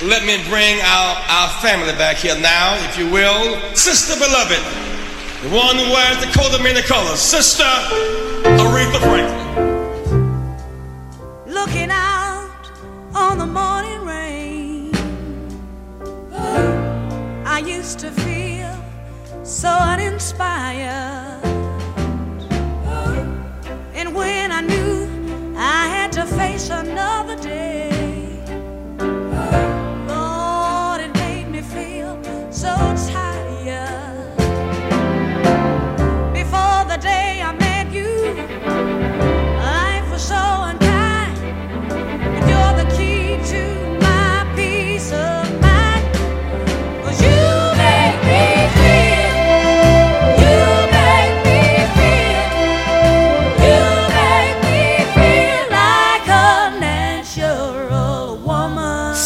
Let me bring our, our family back here now, if you will. Sister beloved, the one who wears the coat of many colors, Sister Aretha Franklin. Looking out on the morning rain, I used to feel so uninspired. And when I knew I had to face another day.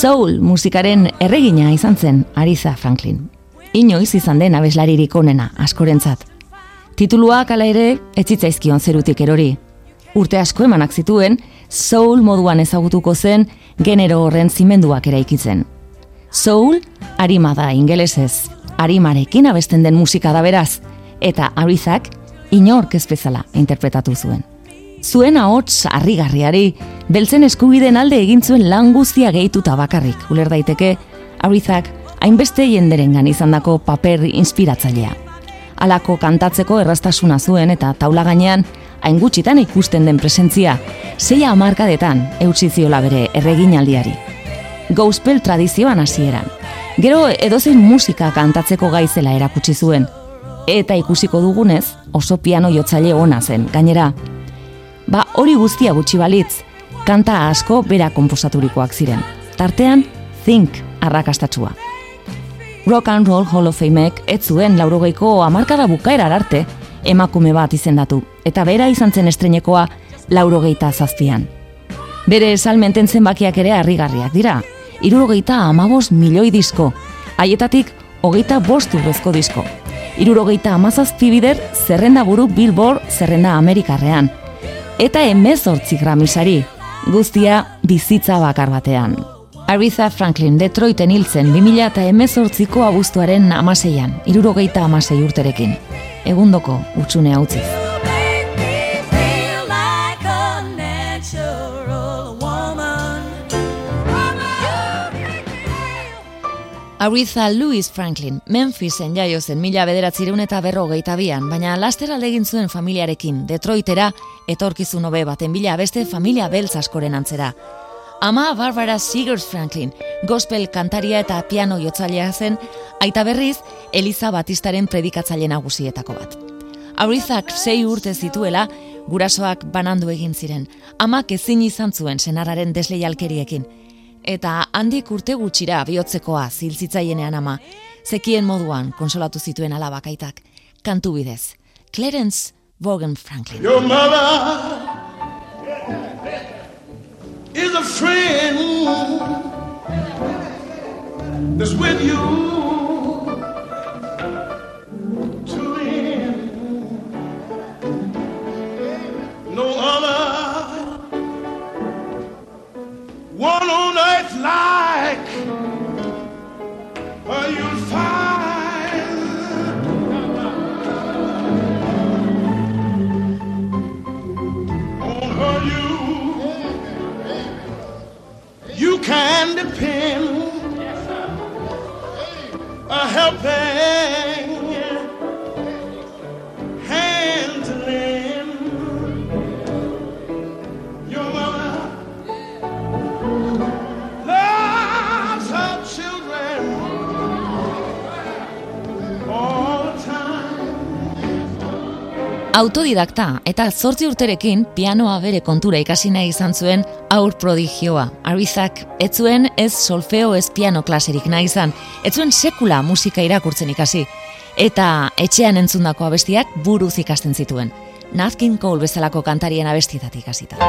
Soul musikaren erregina izan zen Ariza Franklin. Inoiz izan den abeslaririk onena askorentzat. Tituluak hala ere etzitzaizkion zerutik erori. Urte asko emanak zituen, soul moduan ezagutuko zen genero horren zimenduak eraikitzen. Soul, arima da ingelesez, arimarekin abesten den musika da beraz, eta Arizak inork ez bezala interpretatu zuen. Zuen ahots harrigarriari, beltzen eskubiden alde egin zuen lan guztia gehituta bakarrik, uler daiteke, Arizak hainbeste jenderengan izandako paper inspiratzailea. Alako kantatzeko erraztasuna zuen eta taula gainean hain gutxitan ikusten den presentzia, zeia amarkadetan eutsi ziola bere erreginaldiari. Gospel tradizioan hasieran. Gero edozein musika kantatzeko gaizela erakutsi zuen. Eta ikusiko dugunez, oso piano jotzaile ona zen, gainera, Ba hori guztia gutxi balitz, kanta asko bera komposaturikoak ziren. Tartean, Think arrakastatsua. Rock and Roll Hall of Fameek ez zuen laurogeiko amarkada bukaera arte emakume bat izendatu, eta bera izan zen estrenekoa laurogeita zazpian. Bere esalmenten zenbakiak ere harrigarriak dira, irurogeita amabos milioi disko, haietatik hogeita bostu bezko disko. Irurogeita amazazpi bider zerrenda buru Billboard zerrenda Amerikarrean, eta emezortzi gramisari, guztia bizitza bakar batean. Aretha Franklin Detroiten hiltzen 2000 eta emezortziko abuztuaren amaseian, irurogeita amasei urterekin. Egundoko utxune hau Aretha Louis Franklin, Memphisen jaio zen mila bederatzireun eta berrogeita bian, baina laster egin zuen familiarekin, Detroitera, etorkizun hobe baten bila beste familia beltz askoren antzera. Ama Barbara Seegers Franklin, gospel kantaria eta piano jotzailea zen, aita berriz, Eliza Batistaren predikatzaile nagusietako bat. Arethak sei urte zituela, gurasoak banandu egin ziren, amak ezin izan zuen senararen desleialkeriekin, eta handik urte gutxira bihotzekoa ziltzitzaienean ama, zekien moduan konsolatu zituen alabakaitak, kantu bidez. Clarence Vaughan Franklin. Your mother is a friend that's with you one on earth like uh, you'll find on her you. You can depend a helping Autodidakta eta zortzi urterekin pianoa bere kontura ikasi nahi izan zuen aur prodigioa. Arbizak, ez zuen ez solfeo ez piano klaserik nahi izan, ez zuen sekula musika irakurtzen ikasi. Eta etxean entzundako abestiak buruz ikasten zituen. Nazkin Cole bezalako kantarien abestietatik hasita.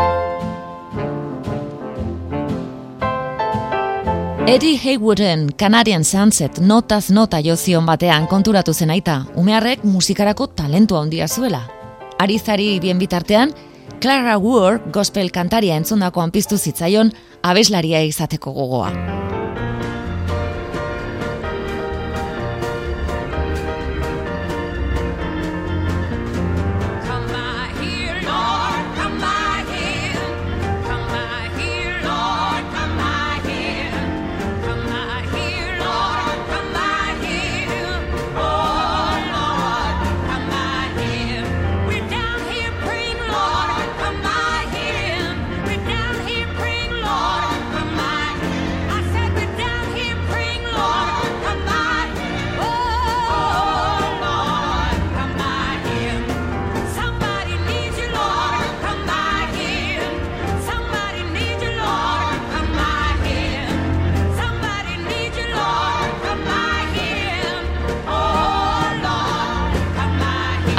Eddie Haywooden Canadian Sunset notaz nota jozion batean konturatu zen aita, umearrek musikarako talentua handia zuela. Arizari bien bitartean, Clara Ward gospel kantaria entzundakoan piztu zitzaion abeslaria izateko gogoa.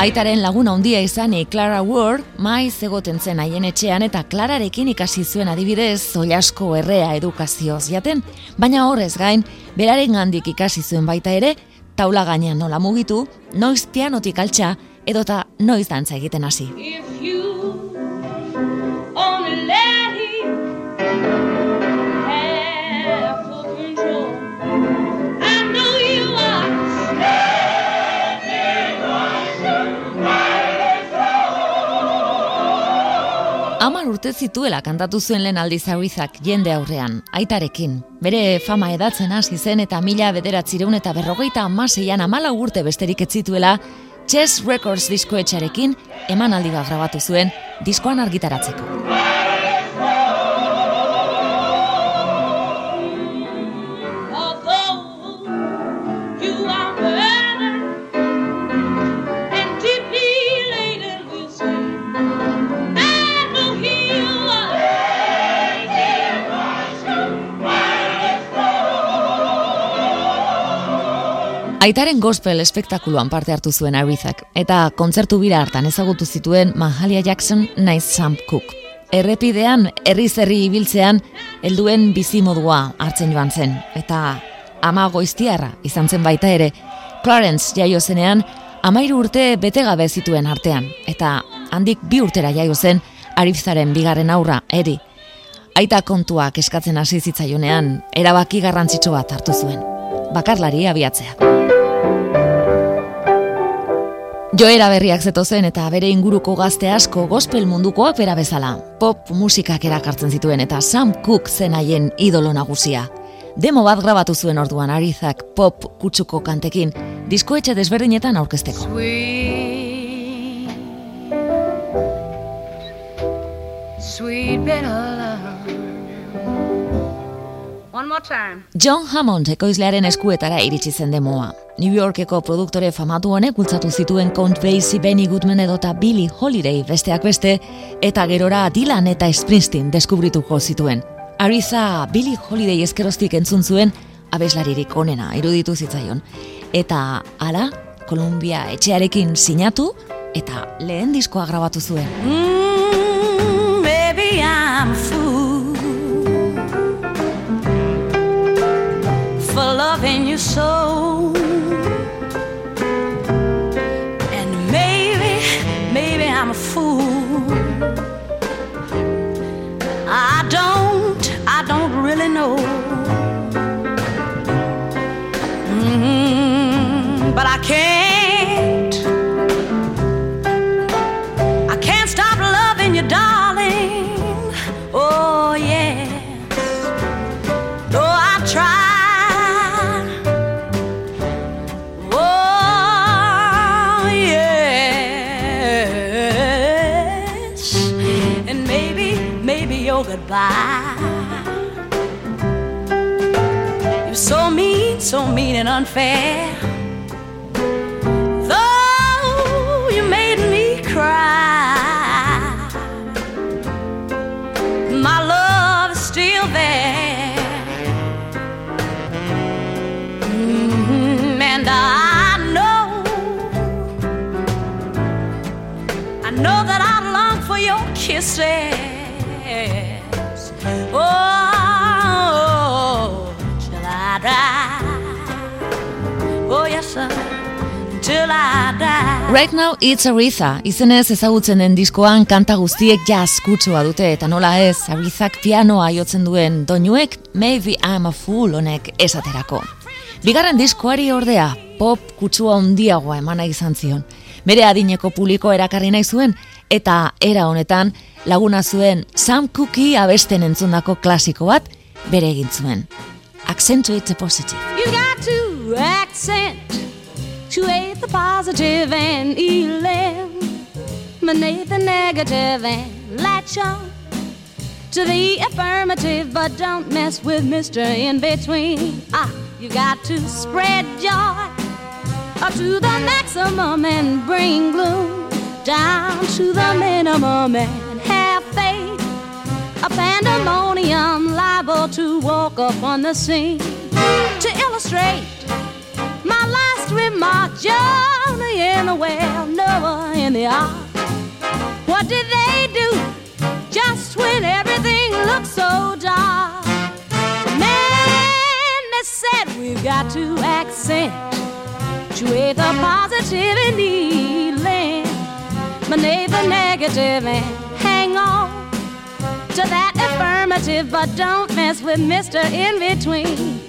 Aitaren laguna handia izani Clara Ward, maiz egoten zen haien etxean eta Clararekin ikasi zuen adibidez zolasko errea edukazioz jaten, baina horrez gain, beraren gandik ikasi zuen baita ere, taula gainean nola mugitu, noiz pianotik altxa edota noiz dantza egiten hasi. Urte zituela kantatu zuen lehen aldiz hauizak jende aurrean, aitarekin. Bere fama edatzen hasi zen eta mila bederatzireun eta berrogeita amaseian amala urte besterik etzituela, Chess Records diskoetxarekin eman aldi bat grabatu zuen diskoan argitaratzeko. Aitaren gospel espektakuluan parte hartu zuen Arithak, eta kontzertu bira hartan ezagutu zituen Mahalia Jackson naiz Sam Cook. Errepidean, herri zerri ibiltzean, helduen bizimodua hartzen joan zen, eta ama goiztiarra izan zen baita ere, Clarence jaio zenean, amairu urte bete gabe zituen artean, eta handik bi urtera jaio zen, Arifzaren bigarren aurra, eri. Aita kontuak eskatzen hasi zitzaionean, erabaki garrantzitsu bat hartu zuen. Bakarlari abiatzea. Joera berriak zetozen eta bere inguruko gazte asko gospel mundukoak bera bezala. Pop musikak erakartzen zituen eta Sam Cooke zen haien idolo nagusia. Demo bat grabatu zuen orduan arizak pop kutsuko kantekin, diskoetxe desberdinetan aurkezteko. Sweet, sweet John Hammond ekoizlearen eskuetara iritsi zen demoa. New Yorkeko produktore famatu honek bultzatu zituen Count Basie, Benny Goodman edota Billy Holiday besteak beste, eta gerora Dylan eta Springsteen deskubrituko zituen. Ariza Billy Holiday eskerostik entzun zuen abeslaririk onena iruditu zitzaion. Eta ala, Columbia etxearekin sinatu eta lehen diskoa grabatu zuen. Mm, you so. And maybe, maybe I'm a fool. I don't, I don't really know. Goodbye. You're so mean, so mean and unfair. Though you made me cry, my love is still there. Mm-hmm, and I know, I know that I long for your kisses. Right now it's Aretha, izenez ezagutzen den diskoan kanta guztiek jazz kutsua dute eta nola ez, Arethak pianoa jotzen duen doinuek Maybe I'm a Fool honek esaterako. Bigarren diskoari ordea, pop kutsua handiagoa emana izan zion. Bere adineko publiko erakarri nahi zuen, eta era honetan laguna zuen Sam Cookie abesten entzundako klasiko bat bere egin zuen. Accentuate the positive. You got to accent to the positive and eliminate the negative and latch on to the affirmative but don't mess with Mr. In Between. Ah, you got to spread joy up to the maximum and bring gloom down to the minimum and have faith. A pandemonium liable to walk up on the scene to illustrate my last remark, Jonah in the well, Noah in the ark. What did they do just when everything looked so dark? Man, they said we've got to accentuate the positive and healing, manage the negative and hang on to that affirmative, but don't mess with Mr. In Between.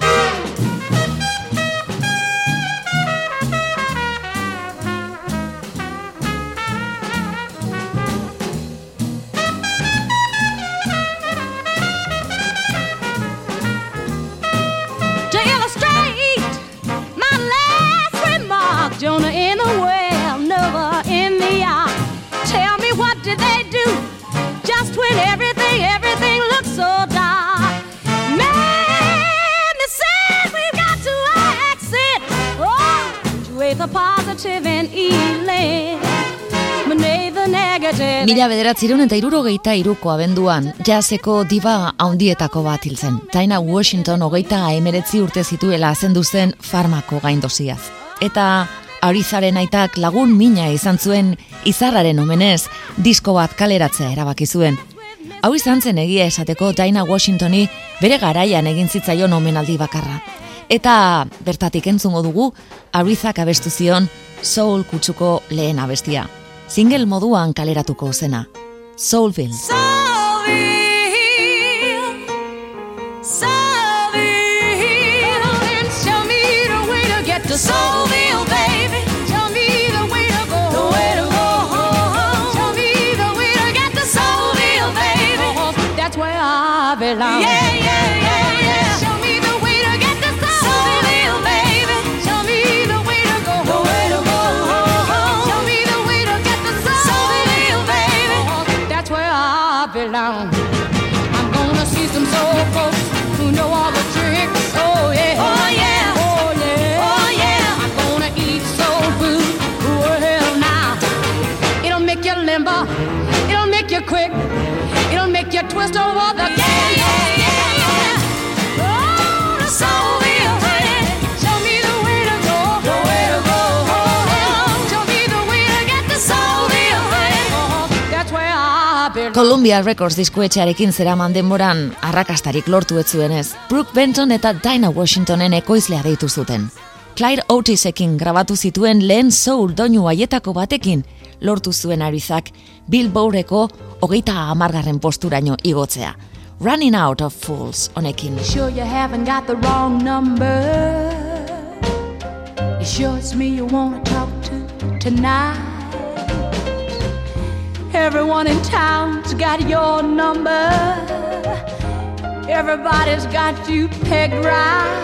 Mila bederatzireun eta irurogeita iruko abenduan, jazeko diba haundietako bat hil zen. Taina Washington hogeita emeretzi urte zituela zendu zen farmako gaindoziaz. Eta Arizaren aitak lagun mina izan zuen izarraren omenez disko bat kaleratzea erabaki zuen. Hau izan zen egia esateko Daina Washingtoni bere garaian egin zitzaion omenaldi bakarra. Eta bertatik entzungo dugu Arizak abestu zion Soul kutsuko lehen abestia. Single moduan kaleratuko zena. Soulville. Soulville. Soulville. Columbia Records diskuetxearekin zeraman denboran arrakastarik lortu ez zuenez, Brooke Benton eta Dinah Washingtonen ekoizlea deitu zuten. Clyde Otisekin grabatu zituen lehen soul doinu haietako batekin lortu zuen arizak Billboardeko hogeita amargarren posturaino igotzea. Running Out of Fools honekin. Sure you haven't got the wrong number. You sure it's me you wanna talk to tonight? Everyone in town's got your number. Everybody's got you pegged right.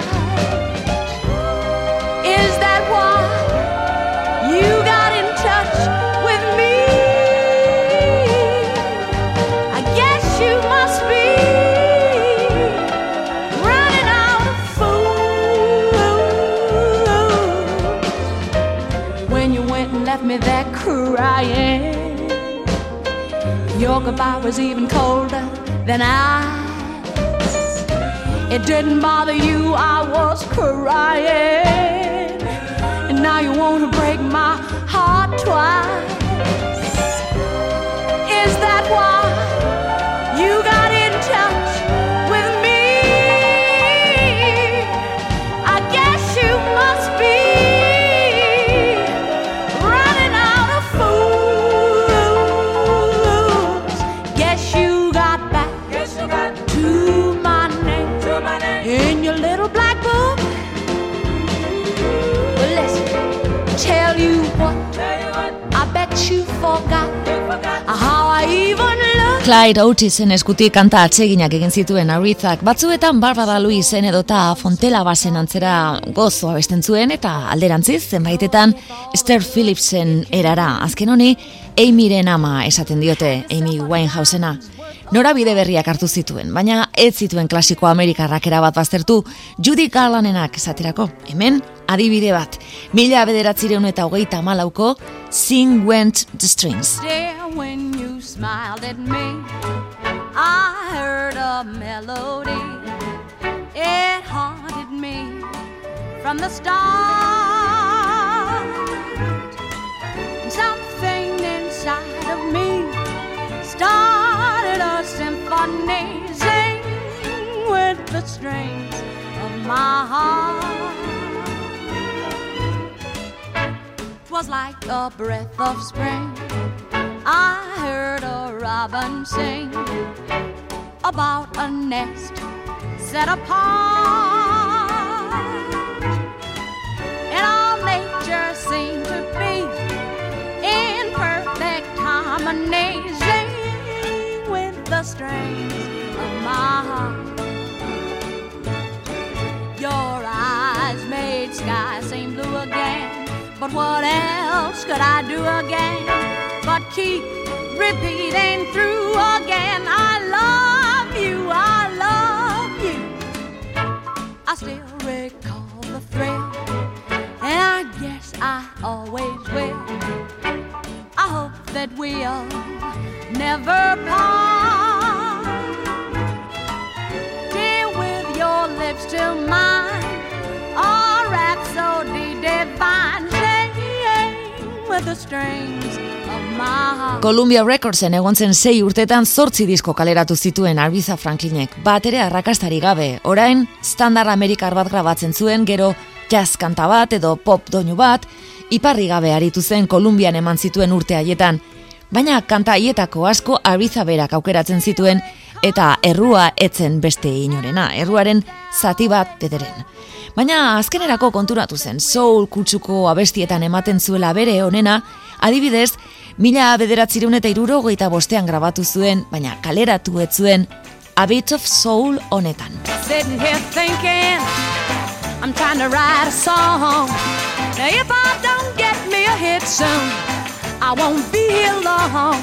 Is that why Your goodbye was even colder than ice. It didn't bother you, I was crying. And now you wanna break my heart twice. Is that why Clyde Otisen eskutik kanta atseginak egin zituen Arithak, batzuetan Barbara Louisen edota Fontela basen antzera gozo abesten zuen eta alderantziz zenbaitetan Esther Phillipsen erara. Azken honi, Amyren ama esaten diote, Amy Winehousena. Norabide berriak hartu zituen, baina ez zituen klasiko Amerikarrak erabat baztertu Judy Garlandenak esaterako. Hemen, adibide bat, mila bederatzireun eta hogeita malauko Sing Went the Strings. you smiled at me, I heard a melody. It haunted me from the start. Something inside of me started a symphony. Sing with the strings of my heart. Was like a breath of spring I heard a robin sing about a nest set apart. And all nature seemed to be in perfect harmony, with the strings of my heart. Your eyes made sky seem blue again, but what else could I do again but keep repeating through again? I love you, I love you. I still recall the thrill, and I guess I always will. I hope that we'll never part. Dear, with your lips to mine, a rhapsody divine, sing with the strings. Columbia Recordsen egon zen sei urtetan zortzi disko kaleratu zituen Arbiza Franklinek, bat ere arrakastari gabe, orain standard amerikar bat grabatzen zuen, gero jazz kanta bat edo pop doinu bat, iparri gabe aritu zen Kolumbian eman zituen urte haietan, baina kanta haietako asko Arbiza berak aukeratzen zituen, eta errua etzen beste inorena, erruaren zati bat bederen. Baina azkenerako konturatu zen, soul kutsuko abestietan ematen zuela bere onena, adibidez, mila bederatzireun eta irurogeita bostean grabatu zuen, baina kaleratu ez zuen, A Bit of Soul honetan. Sitting here thinking, I'm trying to write a song. Now, if I don't get me a hit soon, I won't be here long.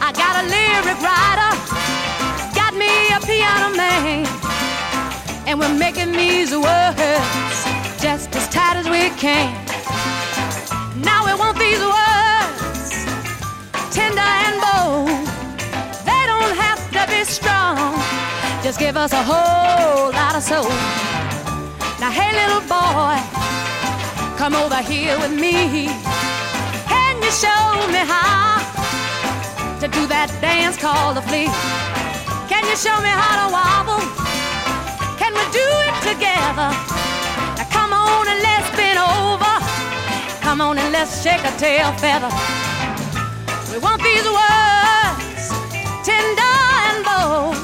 I got a lyric writer, got me a piano man, and we're making these words just as tight as we can. Now we want these words tender and bold. They don't have to be strong. Just give us a whole lot of soul. Now, hey, little boy, come over here with me. Can you show me how to do that dance called the flea? Can you show me how to wobble? Can we do it together? Now, come on and let's bend over. Come on and let's shake a tail feather. We want these words tender and bold.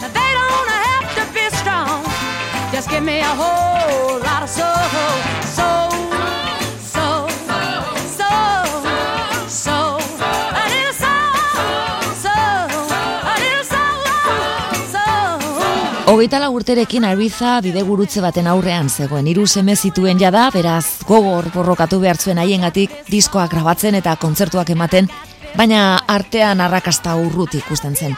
Now they don't have to be strong. Just give me a whole lot of soul, Hogeita lau urterekin Arbiza bidegurutze baten aurrean zegoen hiru seme zituen jada, beraz gogor borrokatu behar zuen haiengatik diskoak grabatzen eta kontzertuak ematen, baina artean arrakasta urrut ikusten zen.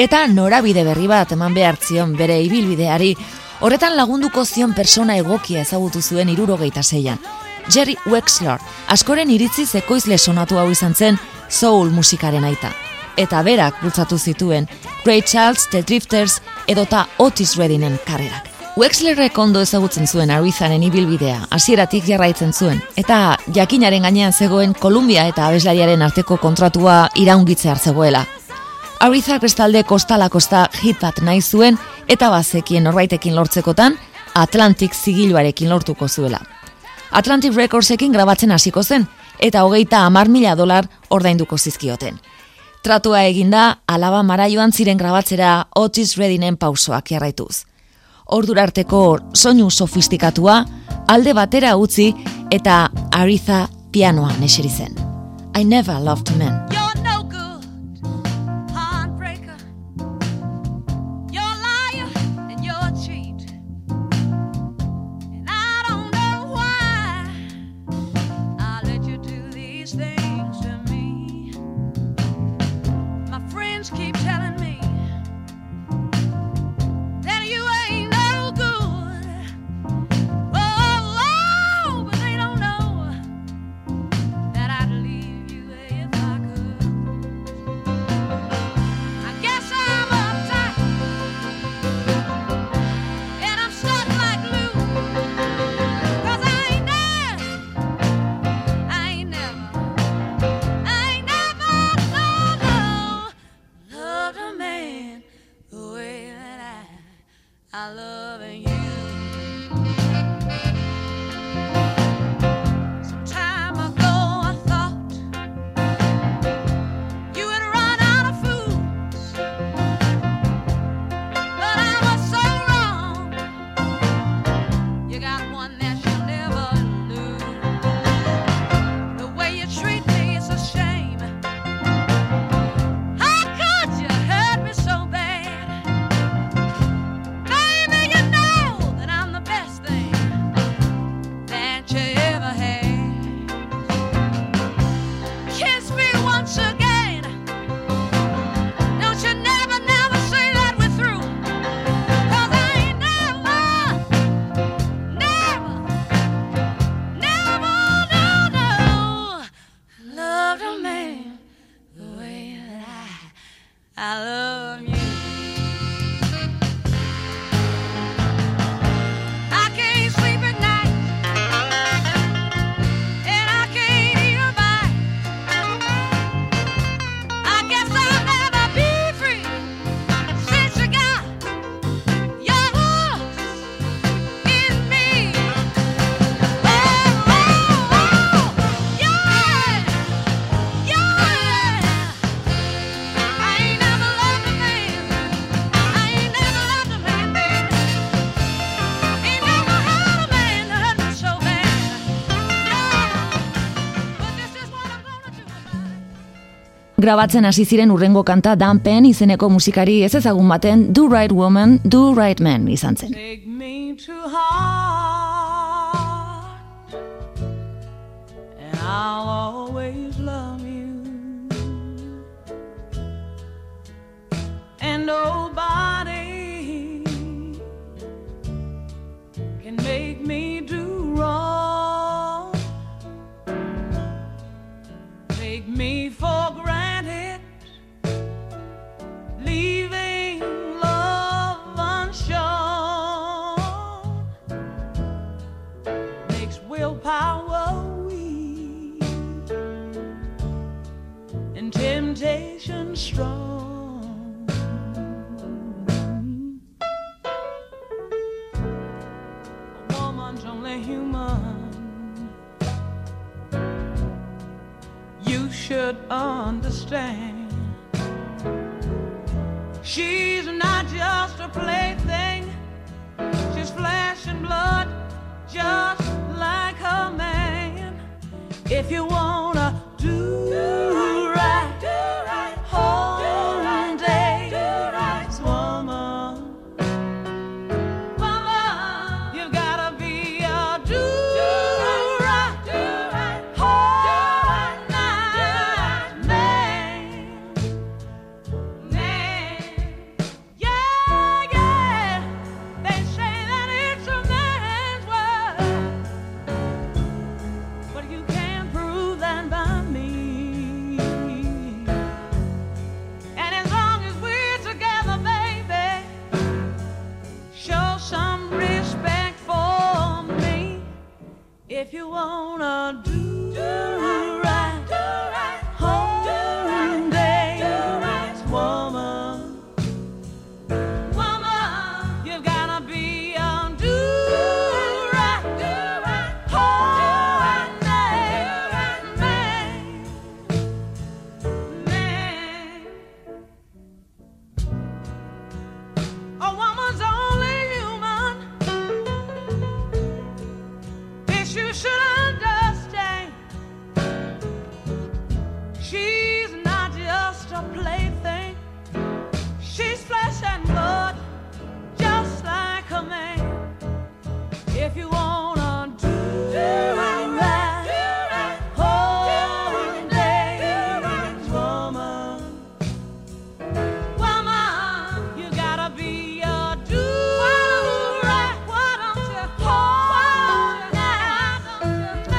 Eta norabide berri bat eman behar zion bere ibilbideari, horretan lagunduko zion persona egokia ezagutu zuen irurogeita zeian. Jerry Wexler, askoren iritziz ekoizle sonatu hau izan zen soul musikaren aita. Eta berak bultzatu zituen Ray Charles, The Drifters edota Otis Reddingen karrerak. Wexlerrek ondo ezagutzen zuen Arizaren ibilbidea, hasieratik jarraitzen zuen, eta jakinaren gainean zegoen Kolumbia eta abeslariaren arteko kontratua iraungitze hartzegoela. Arizak bestalde kostala kosta hit bat nahi zuen, eta bazekien norbaitekin lortzekotan, Atlantic zigiluarekin lortuko zuela. Atlantic Recordsekin grabatzen hasiko zen, eta hogeita amar mila dolar ordainduko zizkioten. Tratua eginda, alaba mara joan ziren grabatzera Otis Reddinen pausoak jarraituz. Ordura arteko soinu sofistikatua, alde batera utzi eta Ariza pianoan eseri zen. I never loved men. Grabatzen hasi ziren urrengo kanta Dan Penn izeneko musikari ez ezagun baten Do Right Woman, Do Right Man izan zen. Take me to heart. understand. She's not just a plaything, she's flesh and blood, just like her man. If you want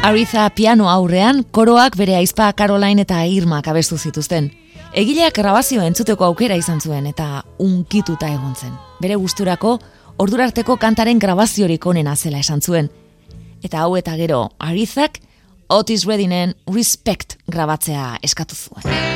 Ariza piano aurrean, koroak bere aizpa Caroline eta Irma kabestu zituzten. Egileak grabazioa entzuteko aukera izan zuen eta unkituta egon zen. Bere gusturako, ordurarteko kantaren grabaziorik onena zela esan zuen. Eta hau eta gero, Arizak, Otis Redinen Respect grabatzea eskatu zuen.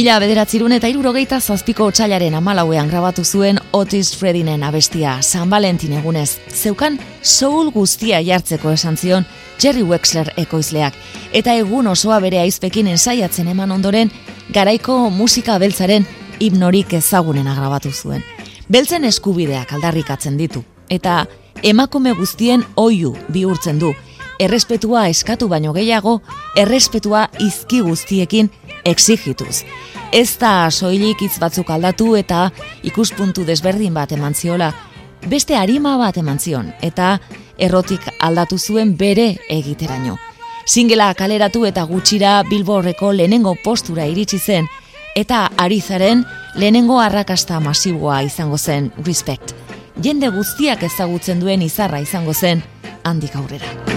Mila bederatzirun eta irurogeita zazpiko otxailaren amalauean grabatu zuen Otis Fredinen abestia San Valentin egunez. Zeukan soul guztia jartzeko esan zion Jerry Wexler ekoizleak. Eta egun osoa bere aizpekin ensaiatzen eman ondoren, garaiko musika beltzaren hipnorik ezagunen grabatu zuen. Beltzen eskubideak aldarrikatzen ditu. Eta emakume guztien oiu bihurtzen du. Errespetua eskatu baino gehiago, errespetua izki guztiekin exigituz. Ez da soilik hitz batzuk aldatu eta ikuspuntu desberdin bat eman ziola, beste harima bat eman zion, eta errotik aldatu zuen bere egiteraino. Singela kaleratu eta gutxira Billboardeko lehenengo postura iritsi zen, eta arizaren lehenengo arrakasta masiboa izango zen Respect. Jende guztiak ezagutzen duen izarra izango zen handik aurrera.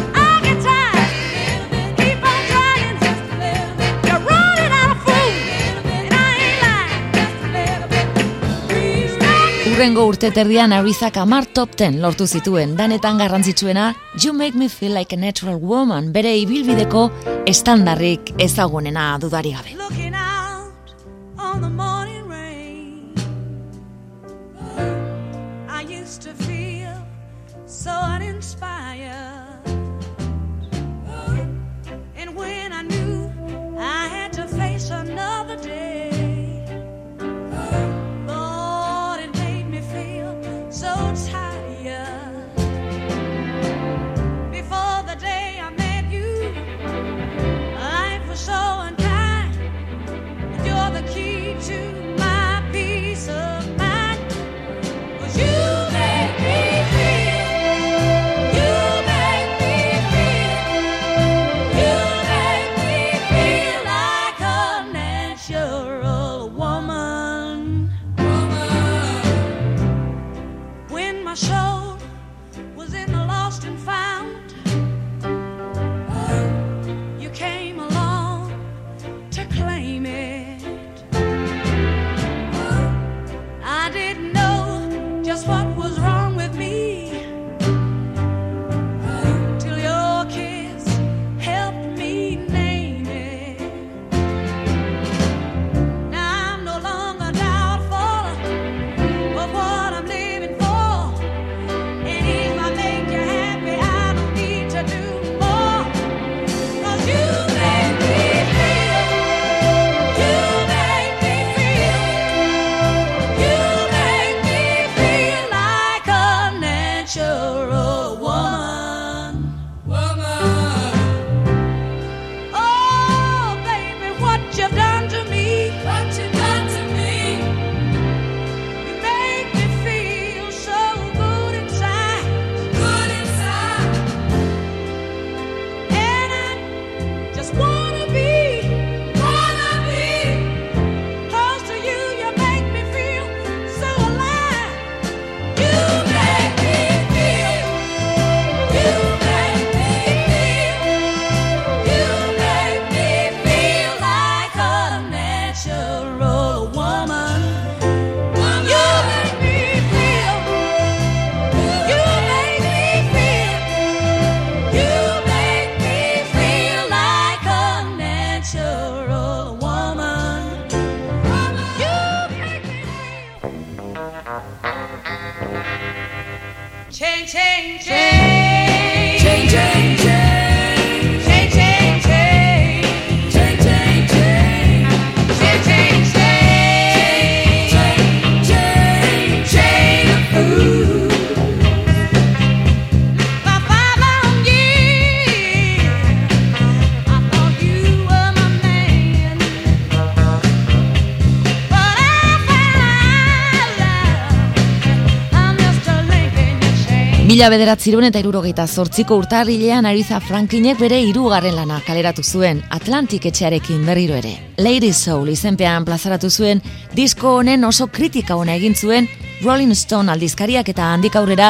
Urrengo urte terdian Arizak amar top 10 lortu zituen, danetan garrantzitsuena You Make Me Feel Like a Natural Woman bere ibilbideko estandarrik ezagunena dudari gabe. Mila bederatziron eta irurogeita zortziko urtarrilean Ariza Franklinek bere hirugarren lana kaleratu zuen Atlantic etxearekin berriro ere. Lady Soul izenpean plazaratu zuen disko honen oso kritika ona egin zuen Rolling Stone aldizkariak eta handik aurrera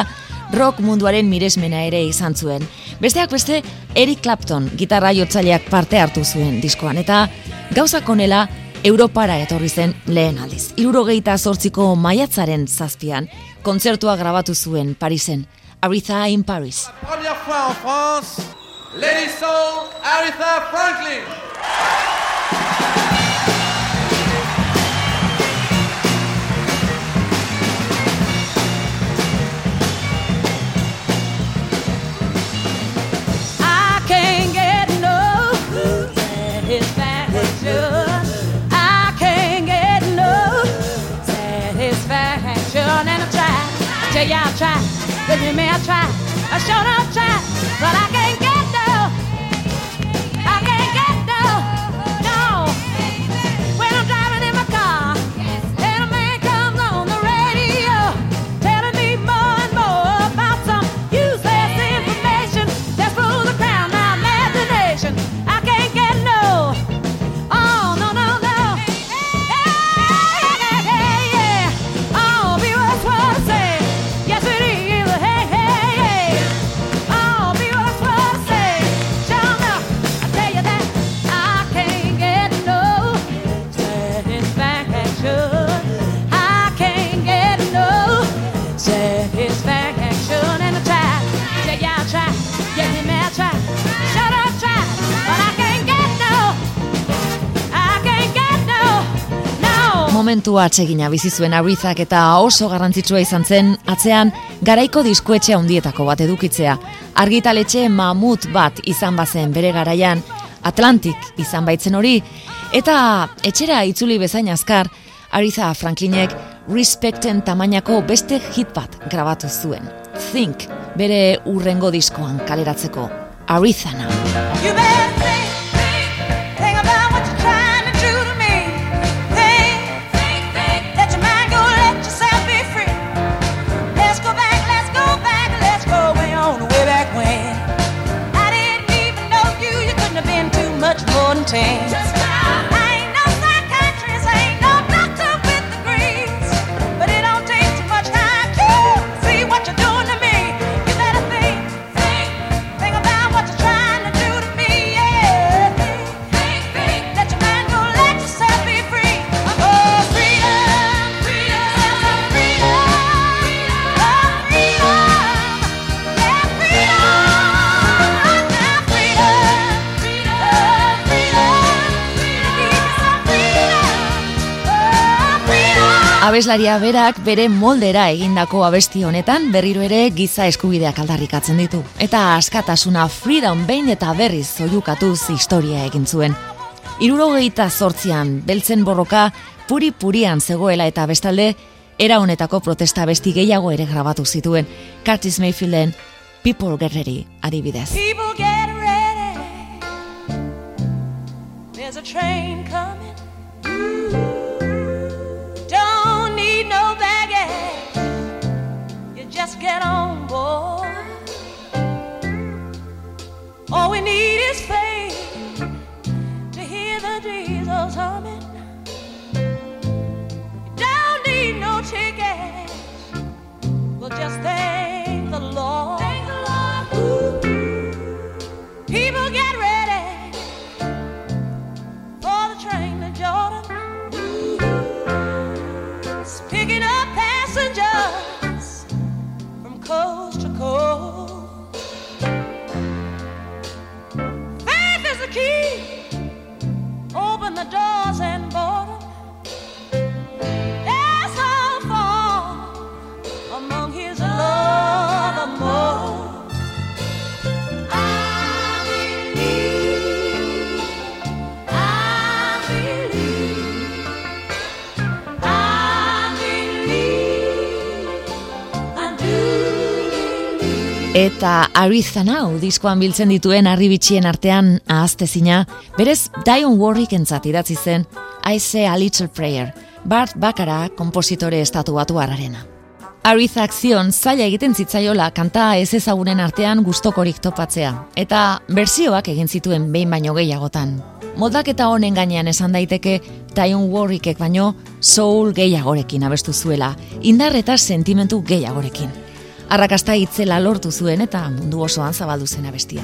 rock munduaren miresmena ere izan zuen. Besteak beste, Eric Clapton gitarra jotzaileak parte hartu zuen diskoan eta gauzak onela Europara etorri zen lehen aldiz. Irurogeita zortziko maiatzaren zazpian, kontzertua grabatu zuen Parisen. Aretha in Paris. Première fois en France, Lady Soul, Aretha Franklin. I can't get no satisfaction. I can't get no satisfaction. And I try, I tell you I try, believe me I try, I sure don't try, but I can't get momentu atsegina bizi zuen Arizak eta oso garrantzitsua izan zen atzean garaiko diskoetxe handietako bat edukitzea. Argitaletxe mamut bat izan bazen bere garaian, Atlantic izan baitzen hori, eta etxera itzuli bezain azkar, Ariza Franklinek Respecten tamainako beste hit bat grabatu zuen. Think, bere urrengo diskoan kaleratzeko. Ariza sing. Abeslaria berak bere moldera egindako abesti honetan berriro ere giza eskubideak aldarrikatzen ditu. Eta askatasuna freedom behin eta berriz zoiukatuz historia egin zuen. Irurogeita zortzian, beltzen borroka, puri-purian zegoela eta bestalde, era honetako protesta besti gehiago ere grabatu zituen. Curtis Mayfielden, People Get Ready, adibidez. People get ready. There's a train coming. Don't we need Eta Arizan hau diskoan biltzen dituen arribitxien artean ahaztezina, berez Dion Warwick entzat idatzi zen I Say a Little Prayer, Bart Bakara kompositore estatu batu harrarena. Arizak zion zaila egiten zitzaiola kanta ez ezagunen artean gustokorik topatzea, eta bersioak egin zituen behin baino gehiagotan. Moldaketa honen gainean esan daiteke Dion Warwickek baino soul gehiagorekin abestu zuela, indar eta sentimentu gehiagorekin. Arrakasta itzela lortu zuen eta mundu osoan zabaldu zen abestia.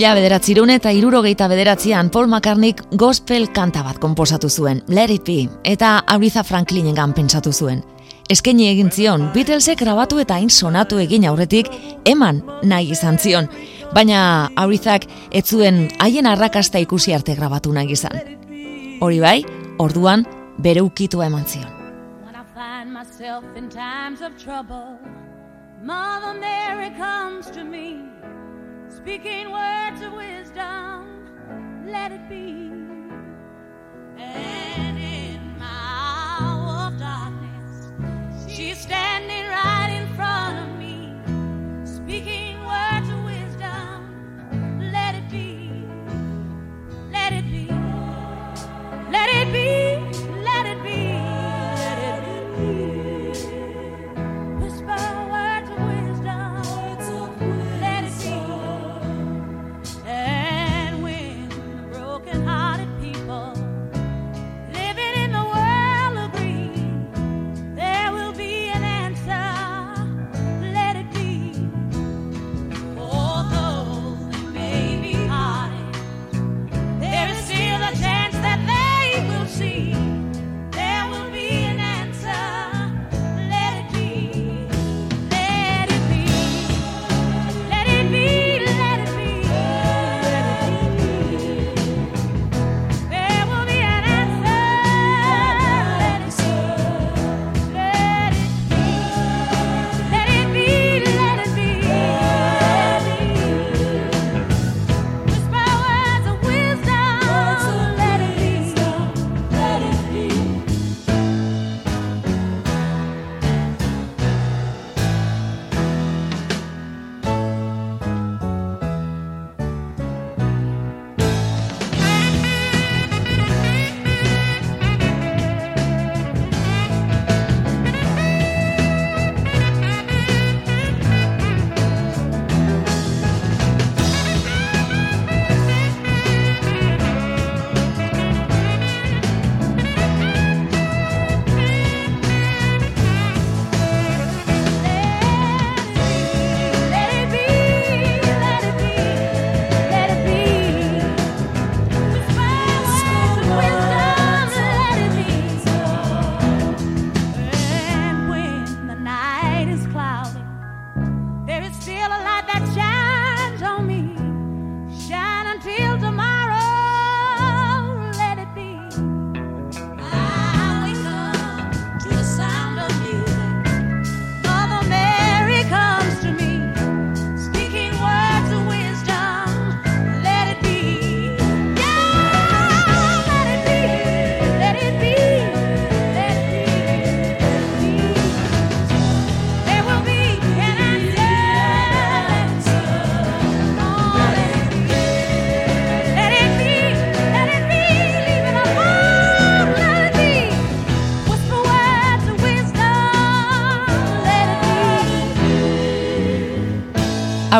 Mila bederatzirun eta irurogeita bederatzean Paul McCartneyk gospel kanta bat konposatu zuen, Let It Be, eta Aretha Franklinengan pentsatu zuen. Eskaini egin zion, Beatlesek grabatu eta hain sonatu egin aurretik, eman nahi izan zion. Baina Arethak ez zuen haien arrakasta ikusi arte grabatu nahi izan. Hori bai, orduan bere ukitua eman zion. When I find myself in times of trouble, Mother Mary comes to me, speaking words of wisdom, let it be. And in my hour of darkness, she's standing right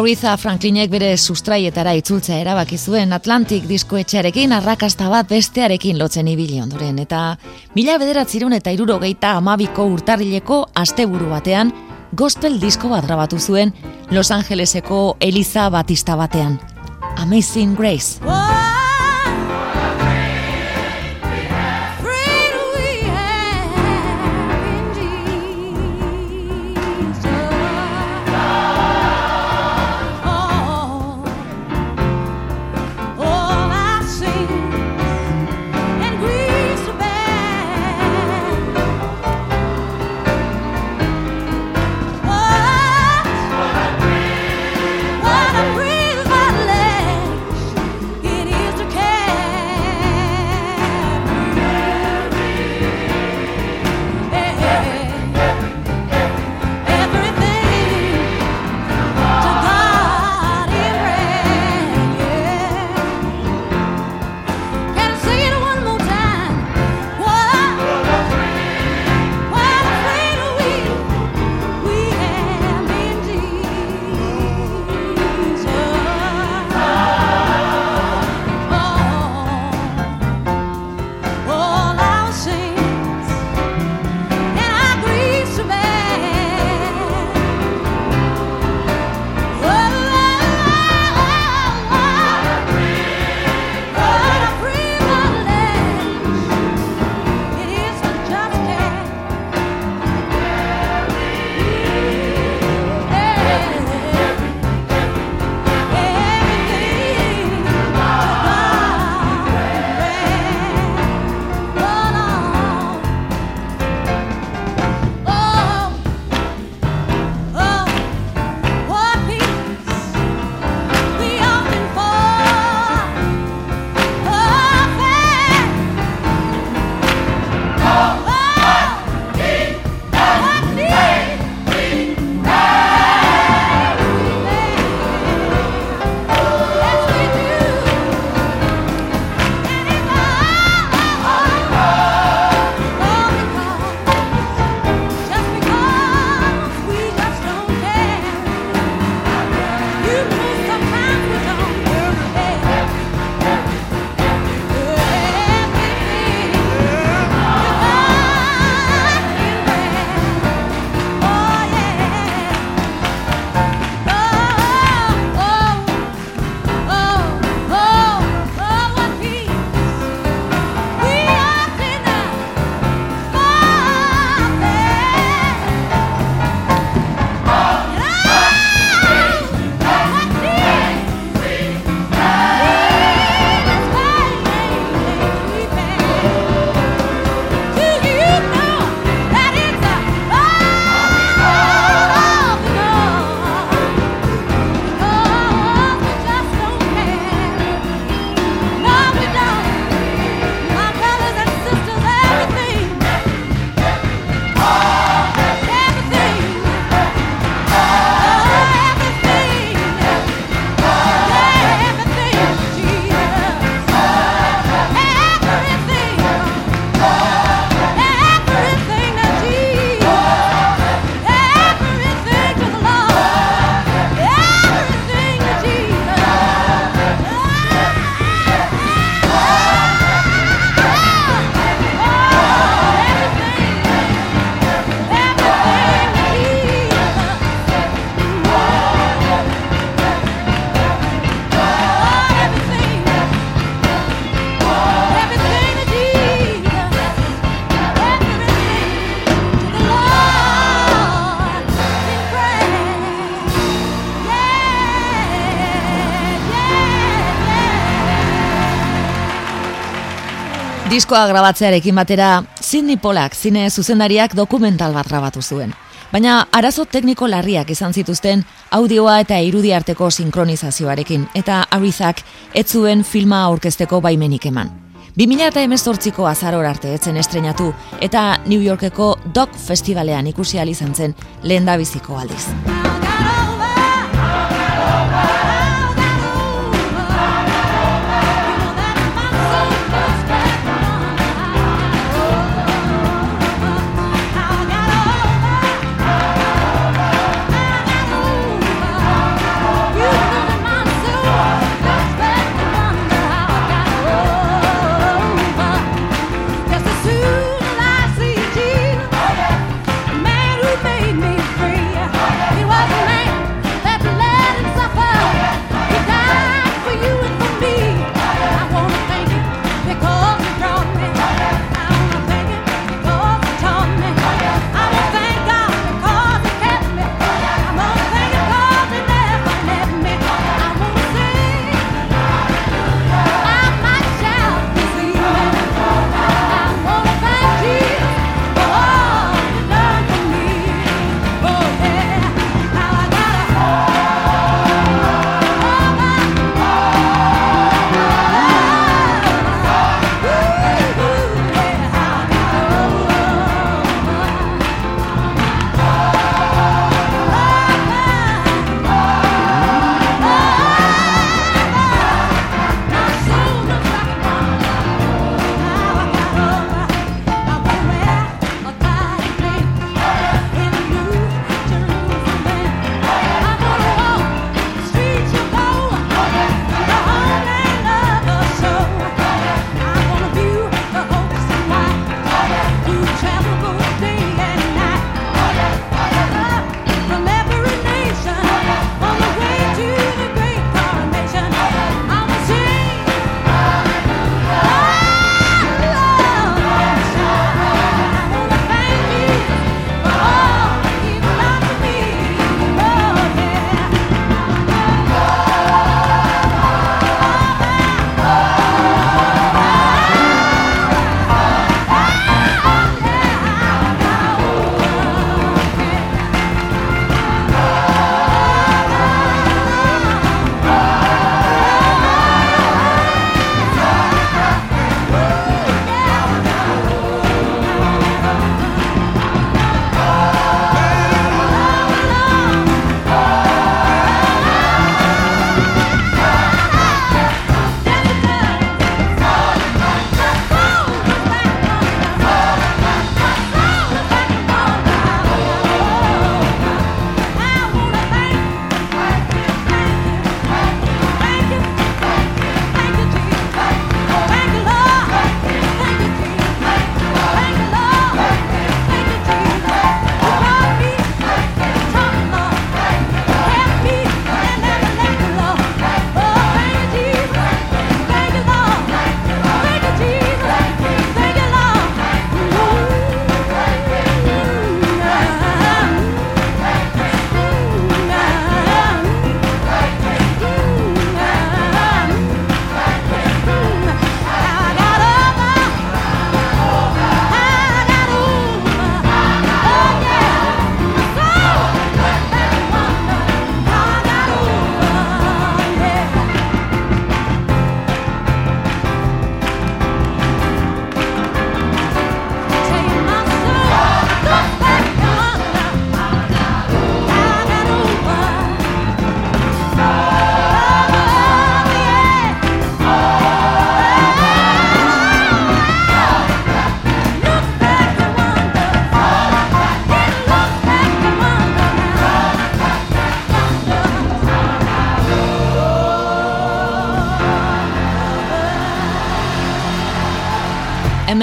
Aretha Franklinek bere sustraietara itzultzea erabaki zuen Atlantic diskoetxearekin arrakasta bat bestearekin lotzen ibili ondoren eta mila bederatzirun eta irurogeita amabiko urtarrileko asteburu batean gospel disko bat grabatu zuen Los Angeleseko Eliza Batista batean. Amazing Grace. Diskoa grabatzearekin batera, Sidney Polak zine zuzendariak dokumental bat grabatu zuen. Baina arazo tekniko larriak izan zituzten audioa eta irudi arteko sinkronizazioarekin, eta Arithak ez zuen filma aurkezteko baimenik eman. 2018ko azaror arte etzen estrenatu eta New Yorkeko Dog Festivalean ikusi izan zen lehen da biziko aldiz.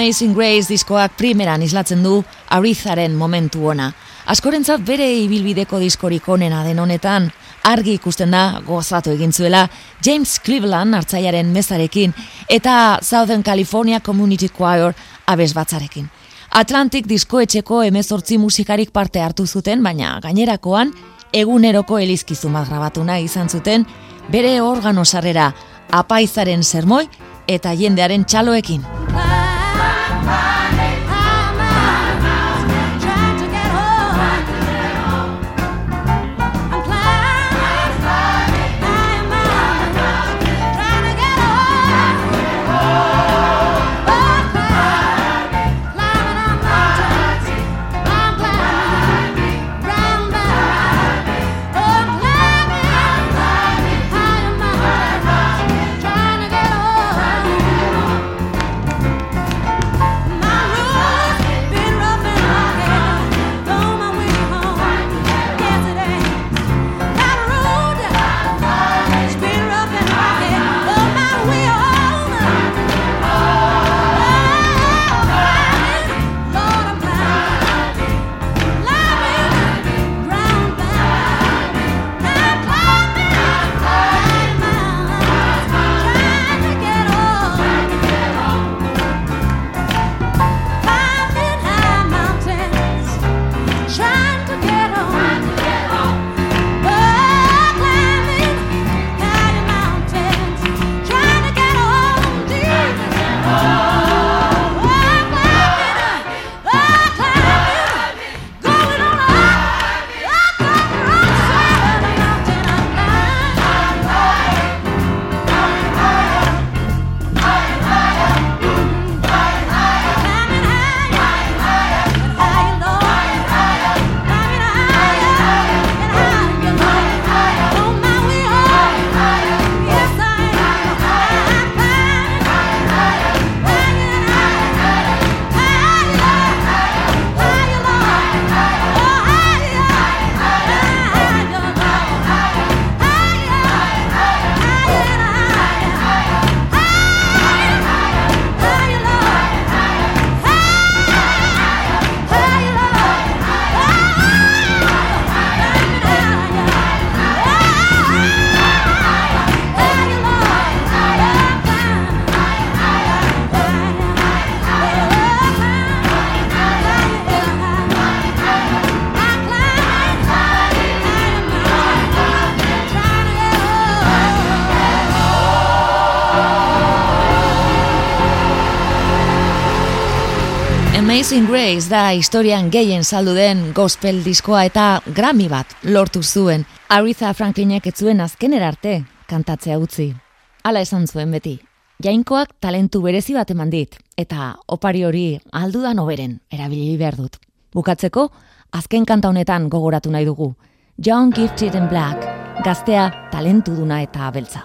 Amazing Grace diskoak primeran islatzen du Aritharen momentu ona. Askorentzat bere ibilbideko diskorik onena den honetan, argi ikusten da gozatu egin zuela James Cleveland hartzaiaren mezarekin eta Southern California Community Choir abez batzarekin. Atlantic diskoetxeko emezortzi musikarik parte hartu zuten, baina gainerakoan eguneroko elizkizu bat grabatu nahi izan zuten bere organo sarrera apaizaren sermoi eta jendearen txaloekin. Amazing Grace da historian gehien saldu den gospel diskoa eta Grammy bat lortu zuen. Aretha Franklinek ez zuen azkenera arte kantatzea utzi. Hala esan zuen beti. Jainkoak talentu berezi bat eman dit, eta opari hori aldudan oberen erabili behar dut. Bukatzeko, azken kanta honetan gogoratu nahi dugu. John Gifted in Black, gaztea talentu duna eta beltza.